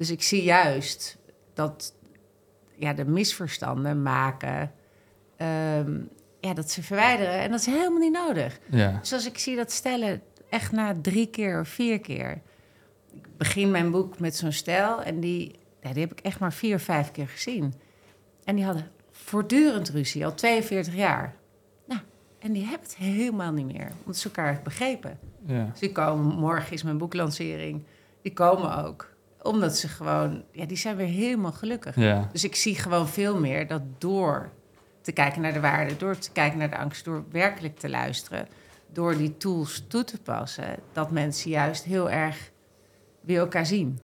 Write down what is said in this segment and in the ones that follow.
Dus ik zie juist dat ja, de misverstanden maken, ehm, ja, dat ze verwijderen. En dat is helemaal niet nodig. Ja. Dus als ik zie dat stellen echt na drie keer of vier keer. Ik begin mijn boek met zo'n stel en die, ja, die heb ik echt maar vier of vijf keer gezien. En die hadden voortdurend ruzie, al 42 jaar. Nou, en die hebben het helemaal niet meer, omdat ze elkaar begrepen. ja. Dus die komen, morgen is mijn boeklancering, die komen ook. Omdat ze gewoon, ja, die zijn weer helemaal gelukkig. Ja. Dus ik zie gewoon veel meer dat door te kijken naar de waarde, door te kijken naar de angst, door werkelijk te luisteren, door die tools toe te passen, dat mensen juist heel erg weer elkaar zien.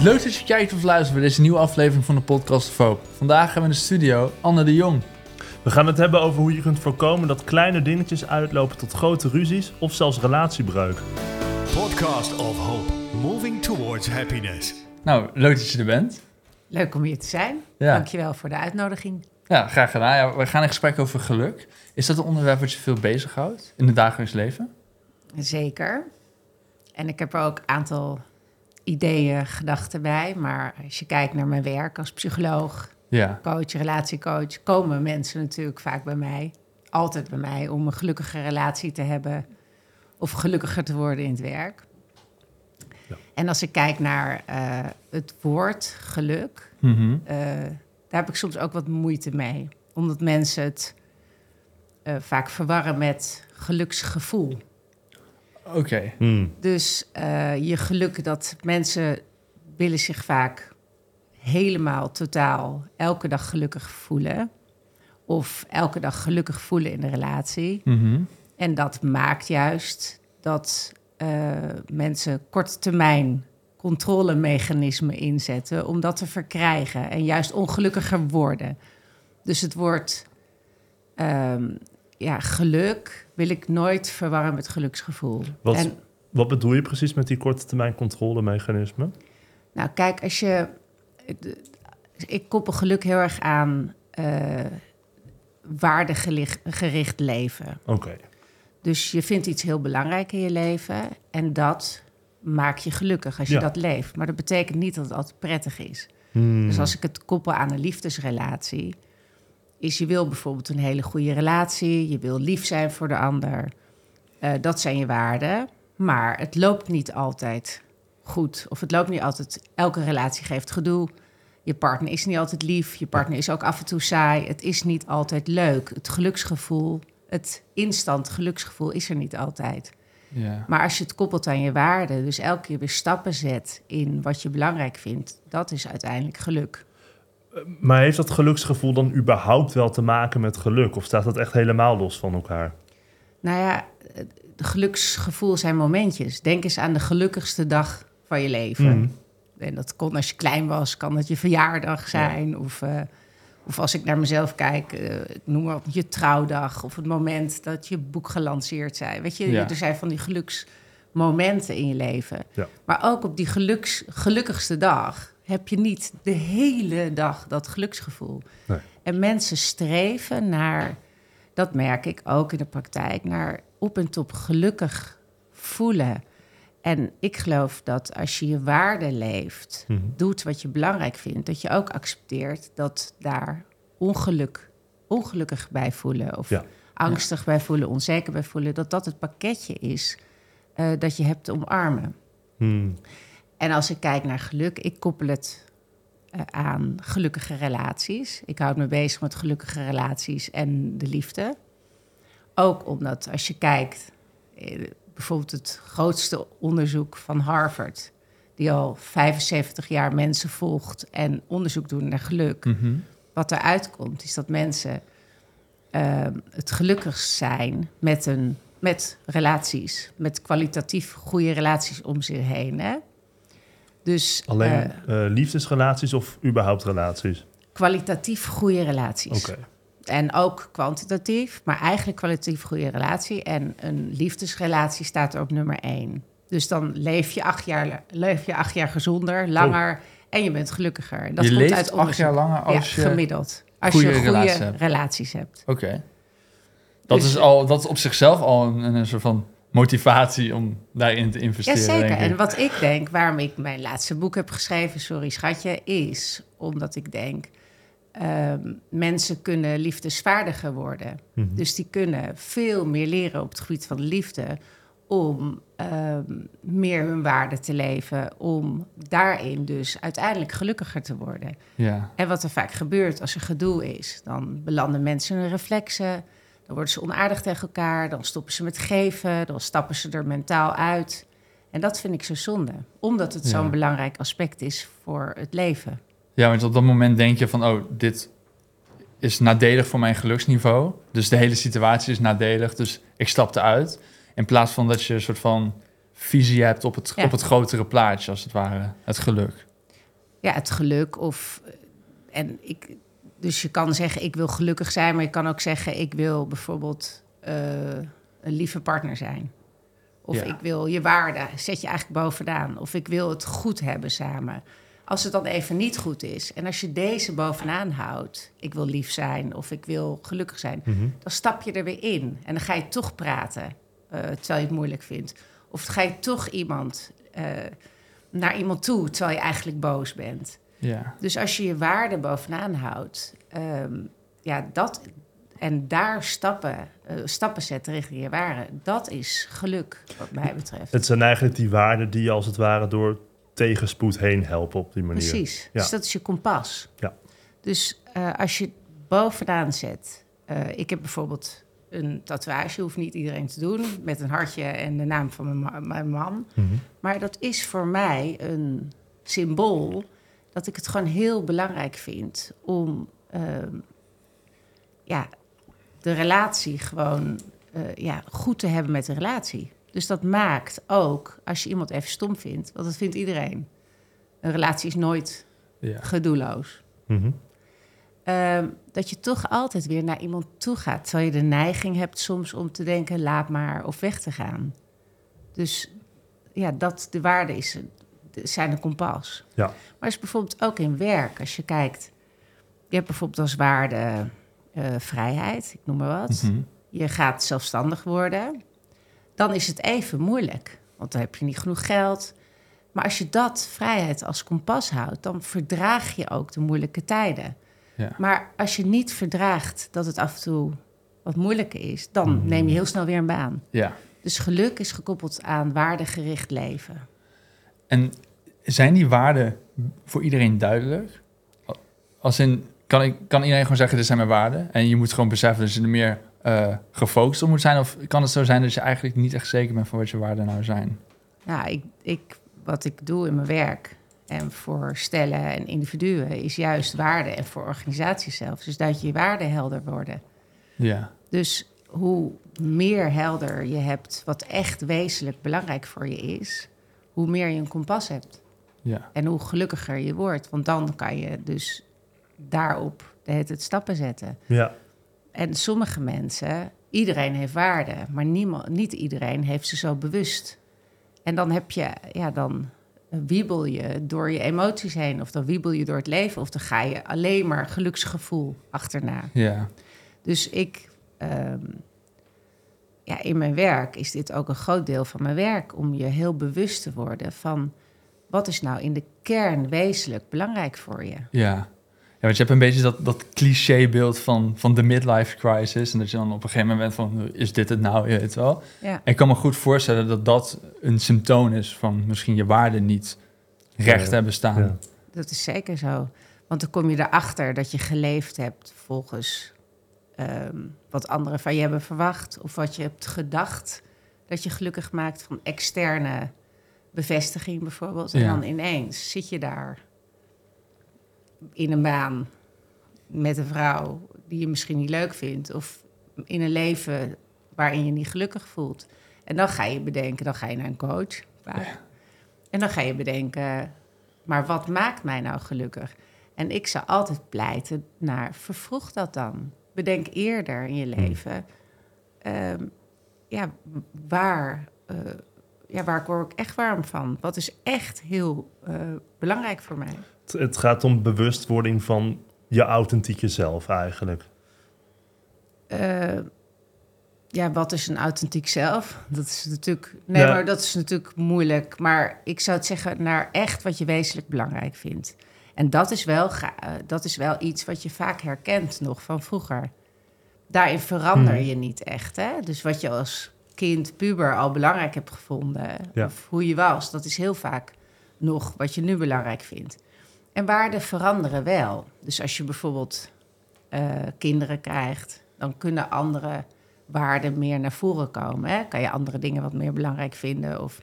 Leuk dat je kijkt of luistert bij deze nieuwe aflevering van de podcast of Hoop. Vandaag hebben we in de studio Anne de Jong. We gaan het hebben over hoe je kunt voorkomen dat kleine dingetjes uitlopen tot grote ruzies of zelfs relatiebreuk. Podcast of Hope. Moving towards happiness. Nou, leuk dat je er bent. Leuk om hier te zijn. Ja. Dankjewel voor de uitnodiging. Ja, graag gedaan. Ja, we gaan in gesprek over geluk. Is dat een onderwerp wat je veel bezighoudt in het dagelijks leven? Zeker. En ik heb er ook een aantal ideeën, gedachten bij. Maar als je kijkt naar mijn werk als psycholoog, Ja. coach, relatiecoach, komen mensen natuurlijk vaak bij mij, altijd bij mij, om een gelukkige relatie te hebben of gelukkiger te worden in het werk. Ja. En als ik kijk naar eh, het woord geluk, Mhm. eh, daar heb ik soms ook wat moeite mee. Omdat mensen het eh, vaak verwarren met geluksgevoel. Oké. Hmm. Dus eh, je geluk dat mensen willen zich vaak helemaal, totaal, elke dag gelukkig voelen. Of elke dag gelukkig voelen in de relatie. Mhm. En dat maakt juist dat eh, mensen korte termijn controlemechanismen inzetten om dat te verkrijgen en juist ongelukkiger worden. Dus het woord ehm, ja, geluk wil ik nooit verwarren met geluksgevoel. Wat, En wat bedoel je precies met die korte termijn controlemechanismen? Nou, kijk, als je. Ik koppel geluk heel erg aan eh waardegericht leven. Oké. Dus je vindt iets heel belangrijk in je leven en dat maakt je gelukkig als je Ja. dat leeft. Maar dat betekent niet dat het altijd prettig is. Hmm. Dus als ik het koppel aan een liefdesrelatie, is je wil bijvoorbeeld een hele goede relatie, je wil lief zijn voor de ander. Eh, dat zijn je waarden, maar het loopt niet altijd goed. Of het loopt niet altijd, elke relatie geeft gedoe. Je partner is niet altijd lief, je partner is ook af en toe saai. Het is niet altijd leuk. Het geluksgevoel, het instant geluksgevoel is er niet altijd. Ja. Maar als je het koppelt aan je waarden, dus elke keer weer stappen zet in wat je belangrijk vindt, dat is uiteindelijk geluk. Maar heeft dat geluksgevoel dan überhaupt wel te maken met geluk? Of staat dat echt helemaal los van elkaar? Nou ja, het geluksgevoel zijn momentjes. Denk eens aan de gelukkigste dag van je leven. Mhm. En dat kon als je klein was, kan het je verjaardag zijn. Of, eh, of als ik naar mezelf kijk, eh, ik noem maar op je trouwdag. Of het moment dat je boek gelanceerd zijn. Weet je, Ja. er zijn van die geluksmomenten in je leven. Ja. Maar ook op die geluks, gelukkigste dag heb je niet de hele dag dat geluksgevoel. Nee. En mensen streven naar, dat merk ik ook in de praktijk, naar op en top gelukkig voelen. En ik geloof dat als je je waarde leeft, Mhm. doet wat je belangrijk vindt, dat je ook accepteert dat daar ongeluk, ongelukkig bij voelen of Ja. angstig bij voelen, onzeker bij voelen, dat dat het pakketje is eh, dat je hebt te omarmen. Hmm. En als ik kijk naar geluk, ik koppel het eh, aan gelukkige relaties. Ik houd me bezig met gelukkige relaties en de liefde. Ook omdat als je kijkt, eh, bijvoorbeeld het grootste onderzoek van Harvard, die al 75 jaar mensen volgt en onderzoek doen naar geluk. Mhm. Wat eruit komt, is dat mensen eh, het gelukkigst zijn met, een, met relaties, met kwalitatief goede relaties om zich heen. Hè? Dus Alleen eh, liefdesrelaties of überhaupt relaties? kwalitatief goede relaties. Oké. En ook kwantitatief, maar eigenlijk kwalitatief goede relatie. En een liefdesrelatie staat er op nummer één. Dus dan leef je acht jaar, leef je acht jaar gezonder, langer en je bent gelukkiger. En dat je komt leeft uit acht jaar langer als ja, je... gemiddeld. Als goede je goede relaties relaties hebt. Oké. Dat, Dus- is al, dat is op zichzelf al een, een soort van motivatie om daarin te investeren. Jazeker. denk ik. En wat ik denk, waarom ik mijn laatste boek heb geschreven, sorry schatje, is omdat ik denk, ehm, mensen kunnen liefdesvaardiger worden. Mhm. Dus die kunnen veel meer leren op het gebied van de liefde om ehm, meer hun waarde te leven, om daarin dus uiteindelijk gelukkiger te worden. Ja, En wat er vaak gebeurt als er gedoe is, dan belanden mensen in hun reflexen, dan worden ze onaardig tegen elkaar, dan stoppen ze met geven, dan stappen ze er mentaal uit. En dat vind ik zo zonde, omdat het Ja. zo'n belangrijk aspect is voor het leven. Ja, want op dat moment denk je van, oh, dit is nadelig voor mijn geluksniveau. Dus de hele situatie is nadelig, dus ik stap eruit. In plaats van dat je een soort van visie hebt op het, Ja. op het grotere plaatje, als het ware. Het geluk. Ja, het geluk of... En ik, dus je kan zeggen, ik wil gelukkig zijn, maar je kan ook zeggen, ik wil bijvoorbeeld eh, een lieve partner zijn. Of Ja. ik wil je waarde, zet je eigenlijk bovenaan. Of ik wil het goed hebben samen. Als het dan even niet goed is en als je deze bovenaan houdt, ik wil lief zijn of ik wil gelukkig zijn, Mhm. dan stap je er weer in. En dan ga je toch praten, eh, terwijl je het moeilijk vindt. Of ga je toch iemand eh, naar iemand toe, terwijl je eigenlijk boos bent. Ja, Dus als je je waarde bovenaan houdt, ehm, ja, dat, en daar stappen, eh, stappen zetten richting je waarde, dat is geluk, wat mij betreft. Het zijn eigenlijk die waarden die je als het ware door tegenspoed heen helpen op die manier. Precies. Ja. Dus dat is je kompas. Ja. Dus eh, als je bovenaan zet. eh, ik heb bijvoorbeeld een tatoeage, hoeft niet iedereen te doen, met een hartje en de naam van mijn man. Mhm. Maar dat is voor mij een symbool dat ik het gewoon heel belangrijk vind om ehm, ja, de relatie gewoon eh, ja, goed te hebben met de relatie. Dus dat maakt ook, als je iemand even stom vindt, want dat vindt iedereen. Een relatie is nooit ja. gedoeloos. Mhm. Ehm, dat je toch altijd weer naar iemand toe gaat. Terwijl je de neiging hebt soms om te denken, laat maar, of weg te gaan. Dus ja, dat de waarde is, zijn een kompas. Ja. Maar is bijvoorbeeld ook in werk, als je kijkt. Je hebt bijvoorbeeld als waarde eh, vrijheid, ik noem maar wat. Mhm. Je gaat zelfstandig worden. Dan is het even moeilijk, want dan heb je niet genoeg geld. Maar als je dat vrijheid als kompas houdt, dan verdraag je ook de moeilijke tijden. Ja. Maar als je niet verdraagt dat het af en toe wat moeilijker is, dan Mhm. neem je heel snel weer een baan. ja. Dus geluk is gekoppeld aan waardegericht leven. En zijn die waarden voor iedereen duidelijk? Als in, kan, ik, kan iedereen gewoon zeggen, dit zijn mijn waarden? En je moet gewoon beseffen er meer eh, gefocust op moet zijn? Of kan het zo zijn dat je eigenlijk niet echt zeker bent van wat je waarden nou zijn? Nou, ik, ik, wat ik doe in mijn werk en voor stellen en individuen is juist waarde. En voor organisaties zelfs, is dat je waarden helder worden. Ja, Dus hoe meer helder je hebt wat echt wezenlijk belangrijk voor je is, hoe meer je een kompas hebt. ja, En hoe gelukkiger je wordt. Want dan kan je dus daarop tijd stappen zetten. Ja. En sommige mensen, iedereen heeft waarde, maar niemand, niet iedereen heeft ze zo bewust. En dan heb je, ja, dan wiebel je door je emoties heen, of dan wiebel je door het leven, of dan ga je alleen maar geluksgevoel achterna. ja, Dus ik, ehm, ja, in mijn werk is dit ook een groot deel van mijn werk, om je heel bewust te worden van wat is nou in de kern wezenlijk belangrijk voor je. ja. Ja, want je hebt een beetje dat, dat clichébeeld van, van de midlife crisis. En dat je dan op een gegeven moment bent van, is dit het nou? Je weet wel. Ja. En ik kan me goed voorstellen dat dat een symptoom is van misschien je waarden niet recht Ja. hebben staan. Ja. Dat is zeker zo. Want dan kom je erachter dat je geleefd hebt volgens ehm, wat anderen van je hebben verwacht. Of wat je hebt gedacht dat je gelukkig maakt van externe bevestiging bijvoorbeeld. En Ja. dan ineens zit je daar in een baan met een vrouw die je misschien niet leuk vindt. Of in een leven waarin je niet gelukkig voelt. En dan ga je bedenken, dan ga je naar een coach. vaak. En dan ga je bedenken, maar wat maakt mij nou gelukkig? En ik zou altijd pleiten naar, vervroeg dat dan. Bedenk eerder in je leven, ehm, ja, waar, eh, ja, waar word ik echt warm van? Wat is echt heel eh, belangrijk voor mij? Het, gaat om bewustwording van je authentieke zelf eigenlijk. Eh, Ja, wat is een authentiek zelf? Dat is natuurlijk. Nee, Ja. maar dat is natuurlijk moeilijk. Maar ik zou het zeggen naar echt wat je wezenlijk belangrijk vindt. En dat is wel, eh, dat is wel iets wat je vaak herkent nog van vroeger. Daarin verander Hmm. je niet echt. Hè? Dus wat je als kind, puber al belangrijk hebt gevonden, Ja. of hoe je was, dat is heel vaak nog wat je nu belangrijk vindt. En waarden veranderen wel. Dus als je bijvoorbeeld eh, kinderen krijgt, dan kunnen andere waarden meer naar voren komen. Hè? Kan je andere dingen wat meer belangrijk vinden. Of,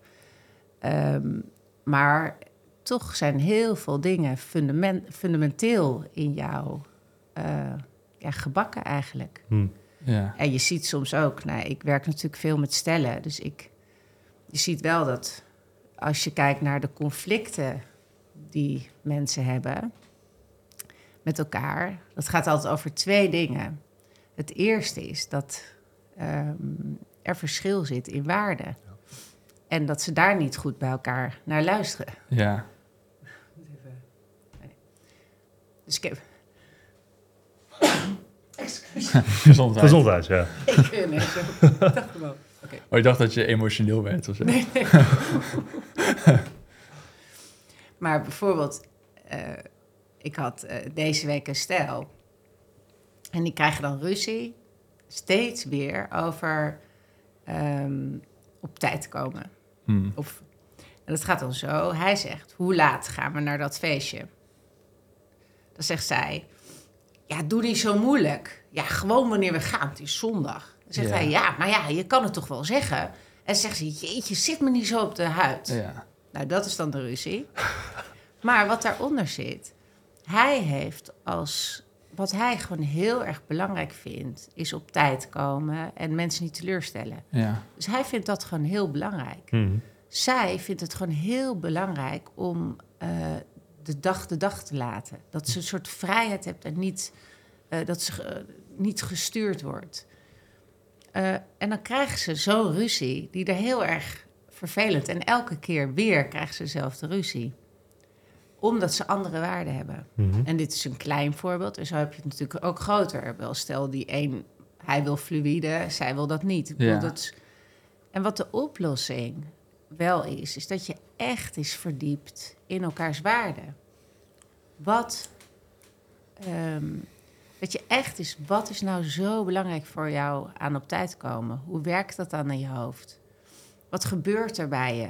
ehm, maar toch zijn heel veel dingen fundament, fundamenteel in jou eh, ja, gebakken eigenlijk. Hm. Ja. En je ziet soms ook, nou, ik werk natuurlijk veel met stellen, dus ik, je ziet wel dat als je kijkt naar de conflicten die mensen hebben met elkaar, dat gaat altijd over twee dingen. Het eerste is dat ehm, er verschil zit in waarde. En dat ze daar niet goed bij elkaar naar luisteren. Ja. Dus ik heb... Gezondheid. Gezondheid, ja. Ik nee, zo. dacht gewoon. Oh, ik dacht dat je emotioneel werd of zo. Maar bijvoorbeeld, eh, ik had eh, deze week een stel. En die krijgen dan ruzie, steeds weer over ehm, op tijd komen. Hm. Of, en dat gaat dan zo. Hij zegt, hoe laat gaan we naar dat feestje? Dan zegt zij, ja, doe niet zo moeilijk. Ja, gewoon wanneer we gaan. Het is zondag. Dan zegt Ja. hij, ja, maar ja, je kan het toch wel zeggen? En zegt ze, jeetje, zit me niet zo op de huid. Ja. Nou, dat is dan de ruzie. Maar wat daaronder zit, hij heeft als. Wat hij gewoon heel erg belangrijk vindt, is op tijd komen en mensen niet teleurstellen. Ja. Dus hij vindt dat gewoon heel belangrijk. Hm. Zij vindt het gewoon heel belangrijk om eh, de dag de dag te laten. Dat ze een soort vrijheid hebt en niet, eh, dat ze eh, niet gestuurd wordt. Eh, en dan krijgen ze zo'n ruzie die er heel erg vervelend. En elke keer weer krijgen ze dezelfde ruzie. Omdat ze andere waarden hebben. Mhm. En dit is een klein voorbeeld. En zo heb je het natuurlijk ook groter. Wel, stel die een, hij wil fluïde, zij wil dat niet. Bedoel, Ja. dat is- en wat de oplossing wel is, is dat je echt is verdiept in elkaars waarden. Wat, ehm, dat je echt is, wat is nou zo belangrijk voor jou aan op tijd komen? Hoe werkt dat dan in je hoofd? Wat gebeurt er bij je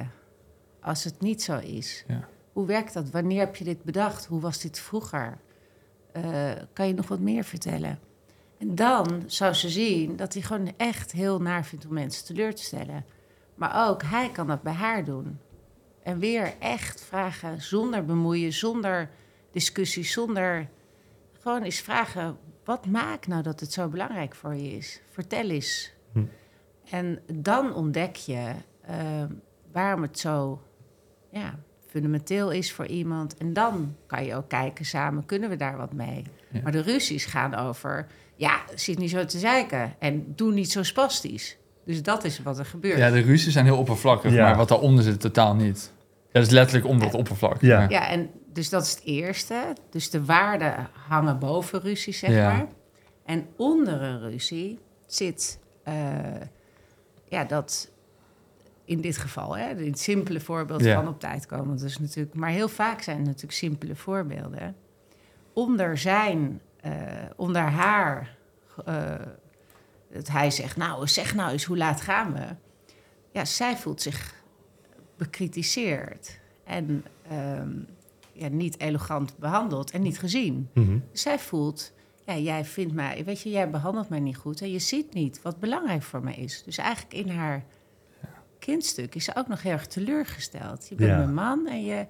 als het niet zo is? Ja. Hoe werkt dat? Wanneer heb je dit bedacht? Hoe was dit vroeger? Eh, kan je nog wat meer vertellen? En dan zou ze zien dat hij gewoon echt heel naar vindt om mensen teleur te stellen. Maar ook hij kan dat bij haar doen. En weer echt vragen zonder bemoeien, zonder discussie, zonder. Gewoon eens vragen: wat maakt nou dat het zo belangrijk voor je is? Vertel eens. Hm. En dan ontdek je waarom het zo ja, fundamenteel is voor iemand. En dan kan je ook kijken samen, kunnen we daar wat mee? Ja. Maar de ruzies gaan over, ja, zit niet zo te zeiken en doe niet zo spastisch. Dus dat is wat er gebeurt. ja, de ruzies zijn heel oppervlakkig, Ja. maar wat daaronder zit totaal niet. Ja, dat is letterlijk om dat oppervlak. Ja. Ja, en dus dat is het eerste. Dus de waarden hangen boven ruzie, zeg Ja. maar. En onder een ruzie zit, eh, ja, dat in dit geval, hè, het simpele voorbeeld Ja. van op tijd komen. Dat is natuurlijk, maar heel vaak zijn het natuurlijk simpele voorbeelden. Onder zijn, eh, onder haar, eh, dat hij zegt, nou, zeg nou eens, hoe laat gaan we? Ja, zij voelt zich bekritiseerd en ehm, ja, niet elegant behandeld en niet gezien. Mhm. Zij voelt, ja, jij vindt mij, weet je, jij behandelt mij niet goed en je ziet niet wat belangrijk voor mij is. Dus eigenlijk in haar kindstuk is ze ook nog heel erg teleurgesteld. Je bent Ja. mijn man en je,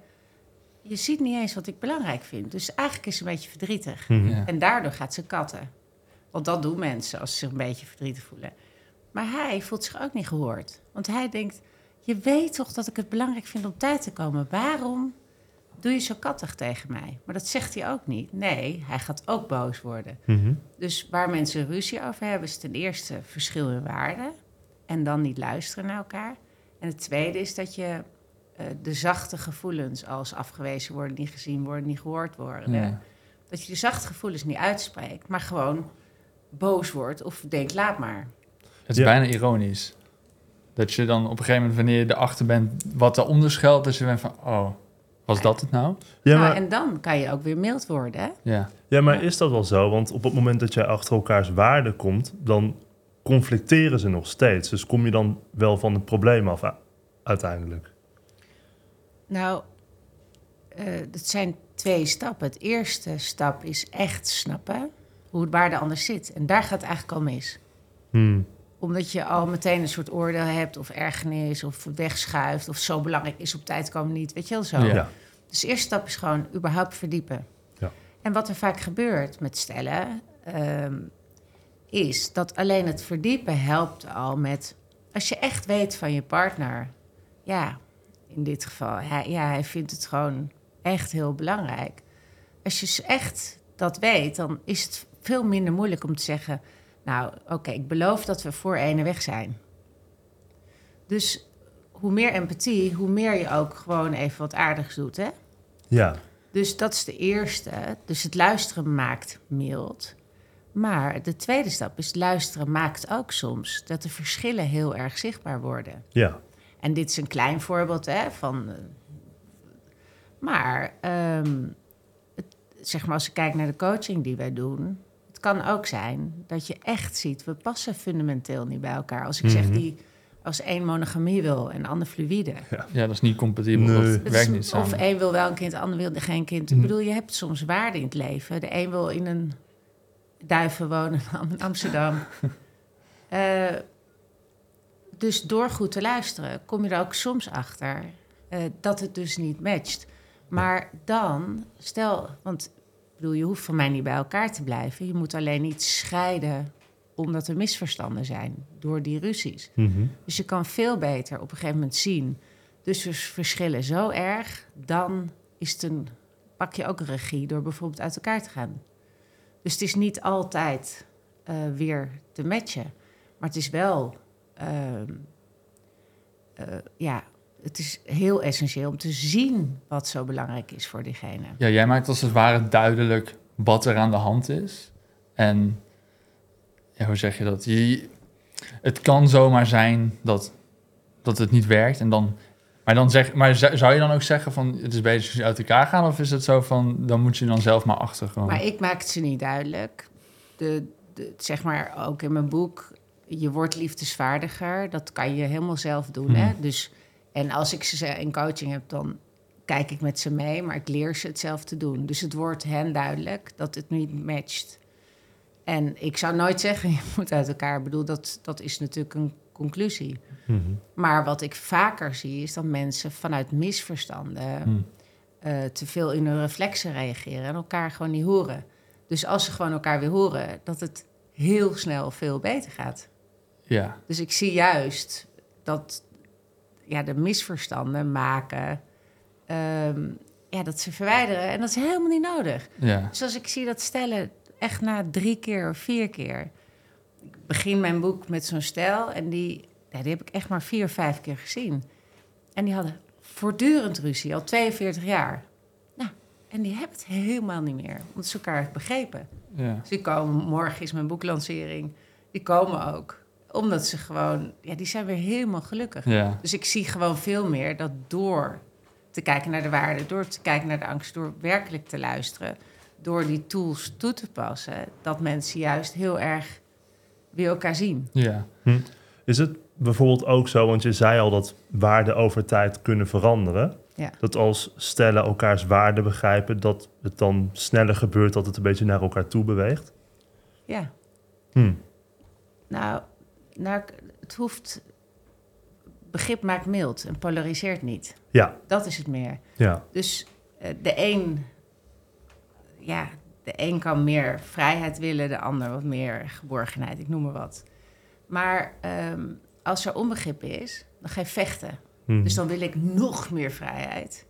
je ziet niet eens wat ik belangrijk vind. Dus eigenlijk is ze een beetje verdrietig. Mhm. Ja. En daardoor gaat ze katten. Want dat doen mensen als ze zich een beetje verdrietig voelen. Maar hij voelt zich ook niet gehoord. Want hij denkt, je weet toch dat ik het belangrijk vind om tijd te komen. Waarom doe je zo kattig tegen mij? Maar dat zegt hij ook niet. Nee, hij gaat ook boos worden. Mhm. Dus waar mensen ruzie over hebben, is ten eerste verschil in waarde. En dan niet luisteren naar elkaar. En het tweede is dat je eh, de zachte gevoelens als afgewezen worden, niet gezien worden, niet gehoord worden. Ja. Dat je de zachte gevoelens niet uitspreekt, maar gewoon boos wordt of denkt, laat maar. Het is Ja. bijna ironisch. Dat je dan op een gegeven moment, wanneer je erachter bent wat eronder schuilt, dat je bent van, oh, was dat het nou? Ja, Nou, maar, en dan kan je ook weer mild worden. Hè? Ja, ja, maar is dat wel zo? Want op het moment dat jij achter elkaars waarde komt, dan conflicteren ze nog steeds. Dus kom je dan wel van het probleem af u- uiteindelijk. Nou, eh het zijn twee stappen. Het eerste stap is echt snappen hoe het waar de ander zit. En daar gaat het eigenlijk al mis. Hmm. Omdat je al meteen een soort oordeel hebt of ergernis of wegschuift of zo belangrijk is op tijd komen niet. Weet je wel zo. Ja. Dus de eerste stap is gewoon überhaupt verdiepen. Ja. En wat er vaak gebeurt met stellen, ehm, is dat alleen het verdiepen helpt al met... Als je echt weet van je partner, ja, in dit geval, hij, ja, hij vindt het gewoon echt heel belangrijk. Als je echt dat weet, dan is het veel minder moeilijk om te zeggen... nou, oké, ik beloof dat we voor ene weg zijn. Dus hoe meer empathie, hoe meer je ook gewoon even wat aardigs doet, hè? ja. Dus dat is de eerste. Dus het luisteren maakt mild. Maar de tweede stap is luisteren maakt ook soms dat de verschillen heel erg zichtbaar worden. Ja. En dit is een klein voorbeeld hè, van. eh, maar ehm, het, zeg maar als ik kijk naar de coaching die wij doen, het kan ook zijn dat je echt ziet, we passen fundamenteel niet bij elkaar. Als ik zeg Mhm. die als één monogamie wil en ander fluïde. ja dat is niet compatibel. Nee. Dat werkt niet samen. Of één wil wel een kind, de ander wil geen kind. Ik bedoel, je hebt soms waarden in het leven. De een wil in een duiven wonen in Amsterdam. Eh, dus door goed te luisteren kom je er ook soms achter eh, dat het dus niet matcht. Maar dan, stel, want bedoel, je hoeft van mij niet bij elkaar te blijven. Je moet alleen niet scheiden omdat er misverstanden zijn door die ruzies. Mhm. Dus je kan veel beter op een gegeven moment zien. Dus we verschillen zo erg, dan is het een, pak je ook regie door bijvoorbeeld uit elkaar te gaan. Dus het is niet altijd eh, weer te matchen. Maar het is wel, ehm, eh, ja, het is heel essentieel om te zien wat zo belangrijk is voor diegene. Ja, jij maakt als het ware duidelijk wat er aan de hand is. En ja, hoe zeg je dat? Je, het kan zomaar zijn dat, dat het niet werkt. En dan, maar dan zeg, maar zou je dan ook zeggen van het is beter als je uit elkaar gaan? Of is het zo van dan moet je dan zelf maar achterkomen? Maar ik maak het ze niet duidelijk. De, de, zeg maar ook in mijn boek, je wordt liefdesvaardiger. Dat kan je helemaal zelf doen. Hè? Hmm. Dus, en als ik ze in coaching heb, dan kijk ik met ze mee, maar ik leer ze het zelf te doen. Dus het wordt hen duidelijk dat het niet matcht. En ik zou nooit zeggen, je moet uit elkaar. Ik bedoel, dat, dat is natuurlijk een conclusie. Mhm. Maar wat ik vaker zie, is dat mensen vanuit misverstanden Hmm. eh, te veel in hun reflexen reageren en elkaar gewoon niet horen. Dus als ze gewoon elkaar weer horen, dat het heel snel veel beter gaat. Ja, Dus ik zie juist dat ja, de misverstanden maken, ehm, ja, dat ze verwijderen. En dat is helemaal niet nodig. ja, Dus als ik zie dat stellen echt na drie keer of vier keer. Ik begin mijn boek met zo'n stel en die, ja, die heb ik echt maar vier vijf keer gezien. En die hadden voortdurend ruzie, al 42 jaar. Nou, en die hebben het helemaal niet meer, omdat ze elkaar begrepen. ja. Dus die komen, morgen is mijn boeklancering, die komen ook. Omdat ze gewoon, ja, die zijn weer helemaal gelukkig. ja. Dus ik zie gewoon veel meer dat door te kijken naar de waarde, door te kijken naar de angst, door werkelijk te luisteren, door die tools toe te passen, dat mensen juist heel erg weer elkaar zien. ja. Is het bijvoorbeeld ook zo, want je zei al dat waarden over tijd kunnen veranderen. Ja. Dat als stellen elkaars waarden begrijpen, dat het dan sneller gebeurt dat het een beetje naar elkaar toe beweegt. Ja, Hm. nou, nou het hoeft. Begrip maakt mild en polariseert niet. Ja, Dat is het meer. ja. Dus eh, de een, ja, de een kan meer vrijheid willen, de ander wat meer geborgenheid, ik noem maar wat. Maar ehm, als er onbegrip is, dan ga je vechten. Hm. Dus dan wil ik nog meer vrijheid.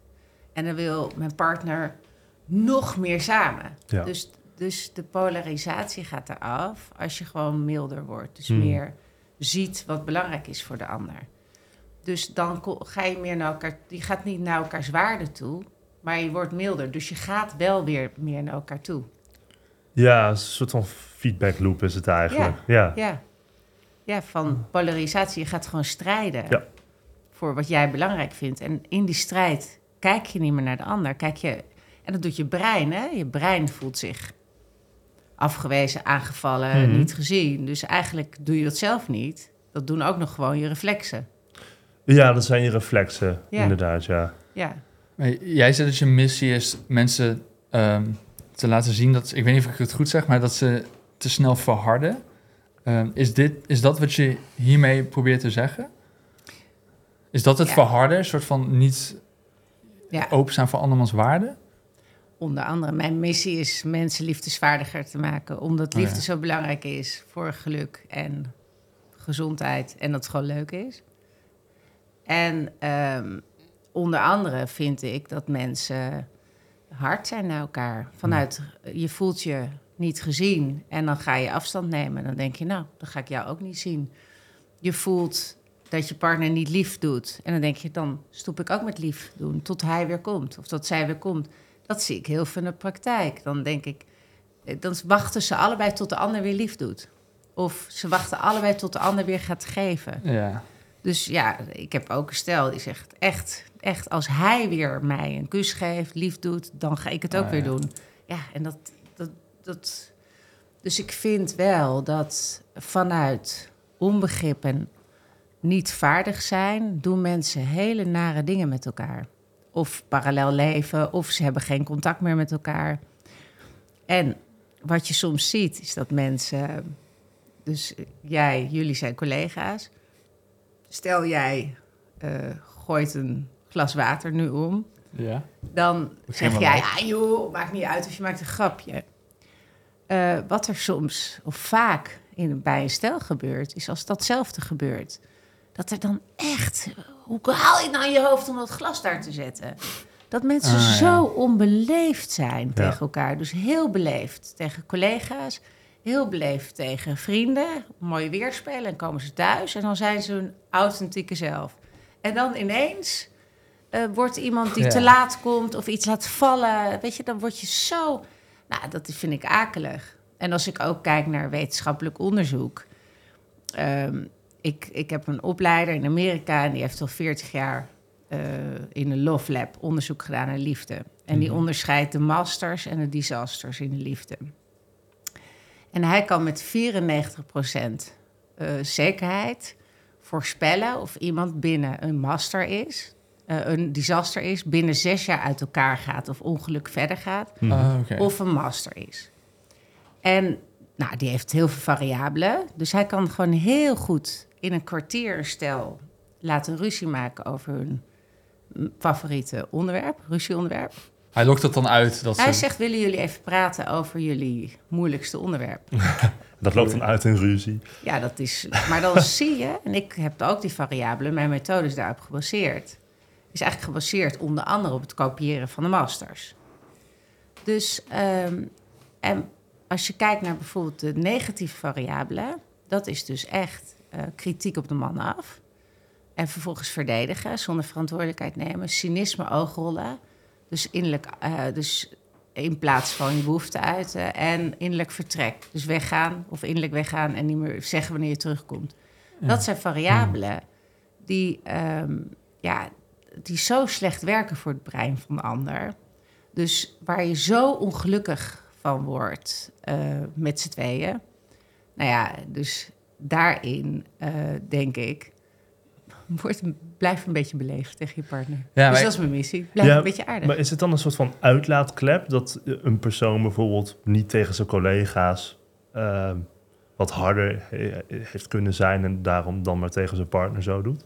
En dan wil mijn partner nog meer samen. Ja. Dus, dus de polarisatie gaat eraf als je gewoon milder wordt. Dus Hmm. meer ziet wat belangrijk is voor de ander. Dus dan ga je meer naar elkaar... Je gaat niet naar elkaars waarde toe, maar je wordt milder. Dus je gaat wel weer meer naar elkaar toe. Ja, een soort van feedback loop is het eigenlijk. Ja. Ja, ja, van polarisatie. Je gaat gewoon strijden Ja. voor wat jij belangrijk vindt. En in die strijd kijk je niet meer naar de ander. Kijk je, en dat doet je brein, hè? Je brein voelt zich afgewezen, aangevallen, Mhm. niet gezien. Dus eigenlijk doe je dat zelf niet. Dat doen ook nog gewoon je reflexen. Ja, dat zijn je reflexen, Ja. inderdaad, ja. Ja, Maar jij zegt dat je missie is mensen ehm, te laten zien dat... Ik weet niet of ik het goed zeg, maar dat ze te snel verharden. Ehm, is, dit, is dat wat je hiermee probeert te zeggen? Is dat het Ja. verharden? Een soort van niet ja. openstaan voor andermans waarde? Onder andere, mijn missie is mensen liefdesvaardiger te maken. Omdat Oh ja. liefde zo belangrijk is voor geluk en gezondheid. En dat het gewoon leuk is. En ehm, onder andere vind ik dat mensen hard zijn naar elkaar. Vanuit, je voelt je niet gezien en dan ga je afstand nemen. Dan denk je, nou, dan ga ik jou ook niet zien. Je voelt dat je partner niet lief doet. En dan denk je, dan stop ik ook met lief doen tot hij weer komt. Of tot zij weer komt. Dat zie ik heel veel in de praktijk. Dan denk ik, eh, dan wachten ze allebei tot de ander weer lief doet. Of ze wachten allebei tot de ander weer gaat geven. Ja. Dus ja, ik heb ook een stel die zegt echt, echt, als hij weer mij een kus geeft, lief doet, dan ga ik het ook Ah, weer ja. doen. Ja, en dat, dat, dat. Dus ik vind wel dat vanuit onbegrip en niet vaardig zijn, doen mensen hele nare dingen met elkaar. Of parallel leven, of ze hebben geen contact meer met elkaar. En wat je soms ziet, is dat mensen. Dus jij, jullie zijn collega's. Stel jij eh, gooit een glas water nu om. Ja. Dan zeg jij, wel. ja joh, maakt niet uit of je maakt een grapje. Eh, wat er soms, of vaak in, bij een stel gebeurt, is als datzelfde gebeurt. Dat er dan echt, hoe haal je het nou je hoofd om dat glas daar te zetten? Dat mensen Ah, ja. zo onbeleefd zijn Ja. tegen elkaar. Dus heel beleefd tegen collega's, heel beleefd tegen vrienden. Mooi weer spelen en komen ze thuis en dan zijn ze hun authentieke zelf. En dan ineens eh, wordt iemand die Ja. te laat komt of iets laat vallen. Weet je, dan word je zo. Nou, dat vind ik akelig. En als ik ook kijk naar wetenschappelijk onderzoek. ehm, ik, ik heb een opleider in Amerika en die heeft al 40 jaar eh, in een Love Lab onderzoek gedaan naar liefde. En die Mhm. onderscheidt de masters en de disasters in de liefde. En hij kan met 94% eh, zekerheid voorspellen of iemand binnen een master is, een disaster is, binnen zes jaar uit elkaar gaat of ongeluk verder gaat, Mhm. Ah, oké. of een master is. En nou, die heeft heel veel variabelen, dus hij kan gewoon heel goed in een kwartier een stel laten ruzie maken over hun favoriete onderwerp, ruzieonderwerp. Hij lokt dat dan uit. Dat Hij ze... zegt, willen jullie even praten over jullie moeilijkste onderwerp? Dat loopt dan uit in ruzie. Ja, dat is. Maar dan zie je, en ik heb ook die variabelen, mijn methode is daarop gebaseerd. Is eigenlijk gebaseerd onder andere op het kopiëren van de masters. Dus, ehm, en als je kijkt naar bijvoorbeeld de negatieve variabelen, dat is dus echt eh, kritiek op de man af. En vervolgens verdedigen, zonder verantwoordelijkheid nemen. Cynisme, oogrollen. Dus innerlijk, eh, dus in plaats van je behoefte uiten. En innerlijk vertrek. Dus weggaan of innerlijk weggaan en niet meer zeggen wanneer je terugkomt. Ja. Dat zijn variabelen die, ehm, ja, die zo slecht werken voor het brein van de ander. Dus waar je zo ongelukkig van wordt eh, met z'n tweeën. Nou ja, dus daarin eh, denk ik, word, blijf een beetje beleefd tegen je partner. Ja, dus dat is mijn missie. Blijf Ja, een beetje aardig. Maar is het dan een soort van uitlaatklep dat een persoon bijvoorbeeld niet tegen zijn collega's eh, wat harder he- heeft kunnen zijn en daarom dan maar tegen zijn partner zo doet?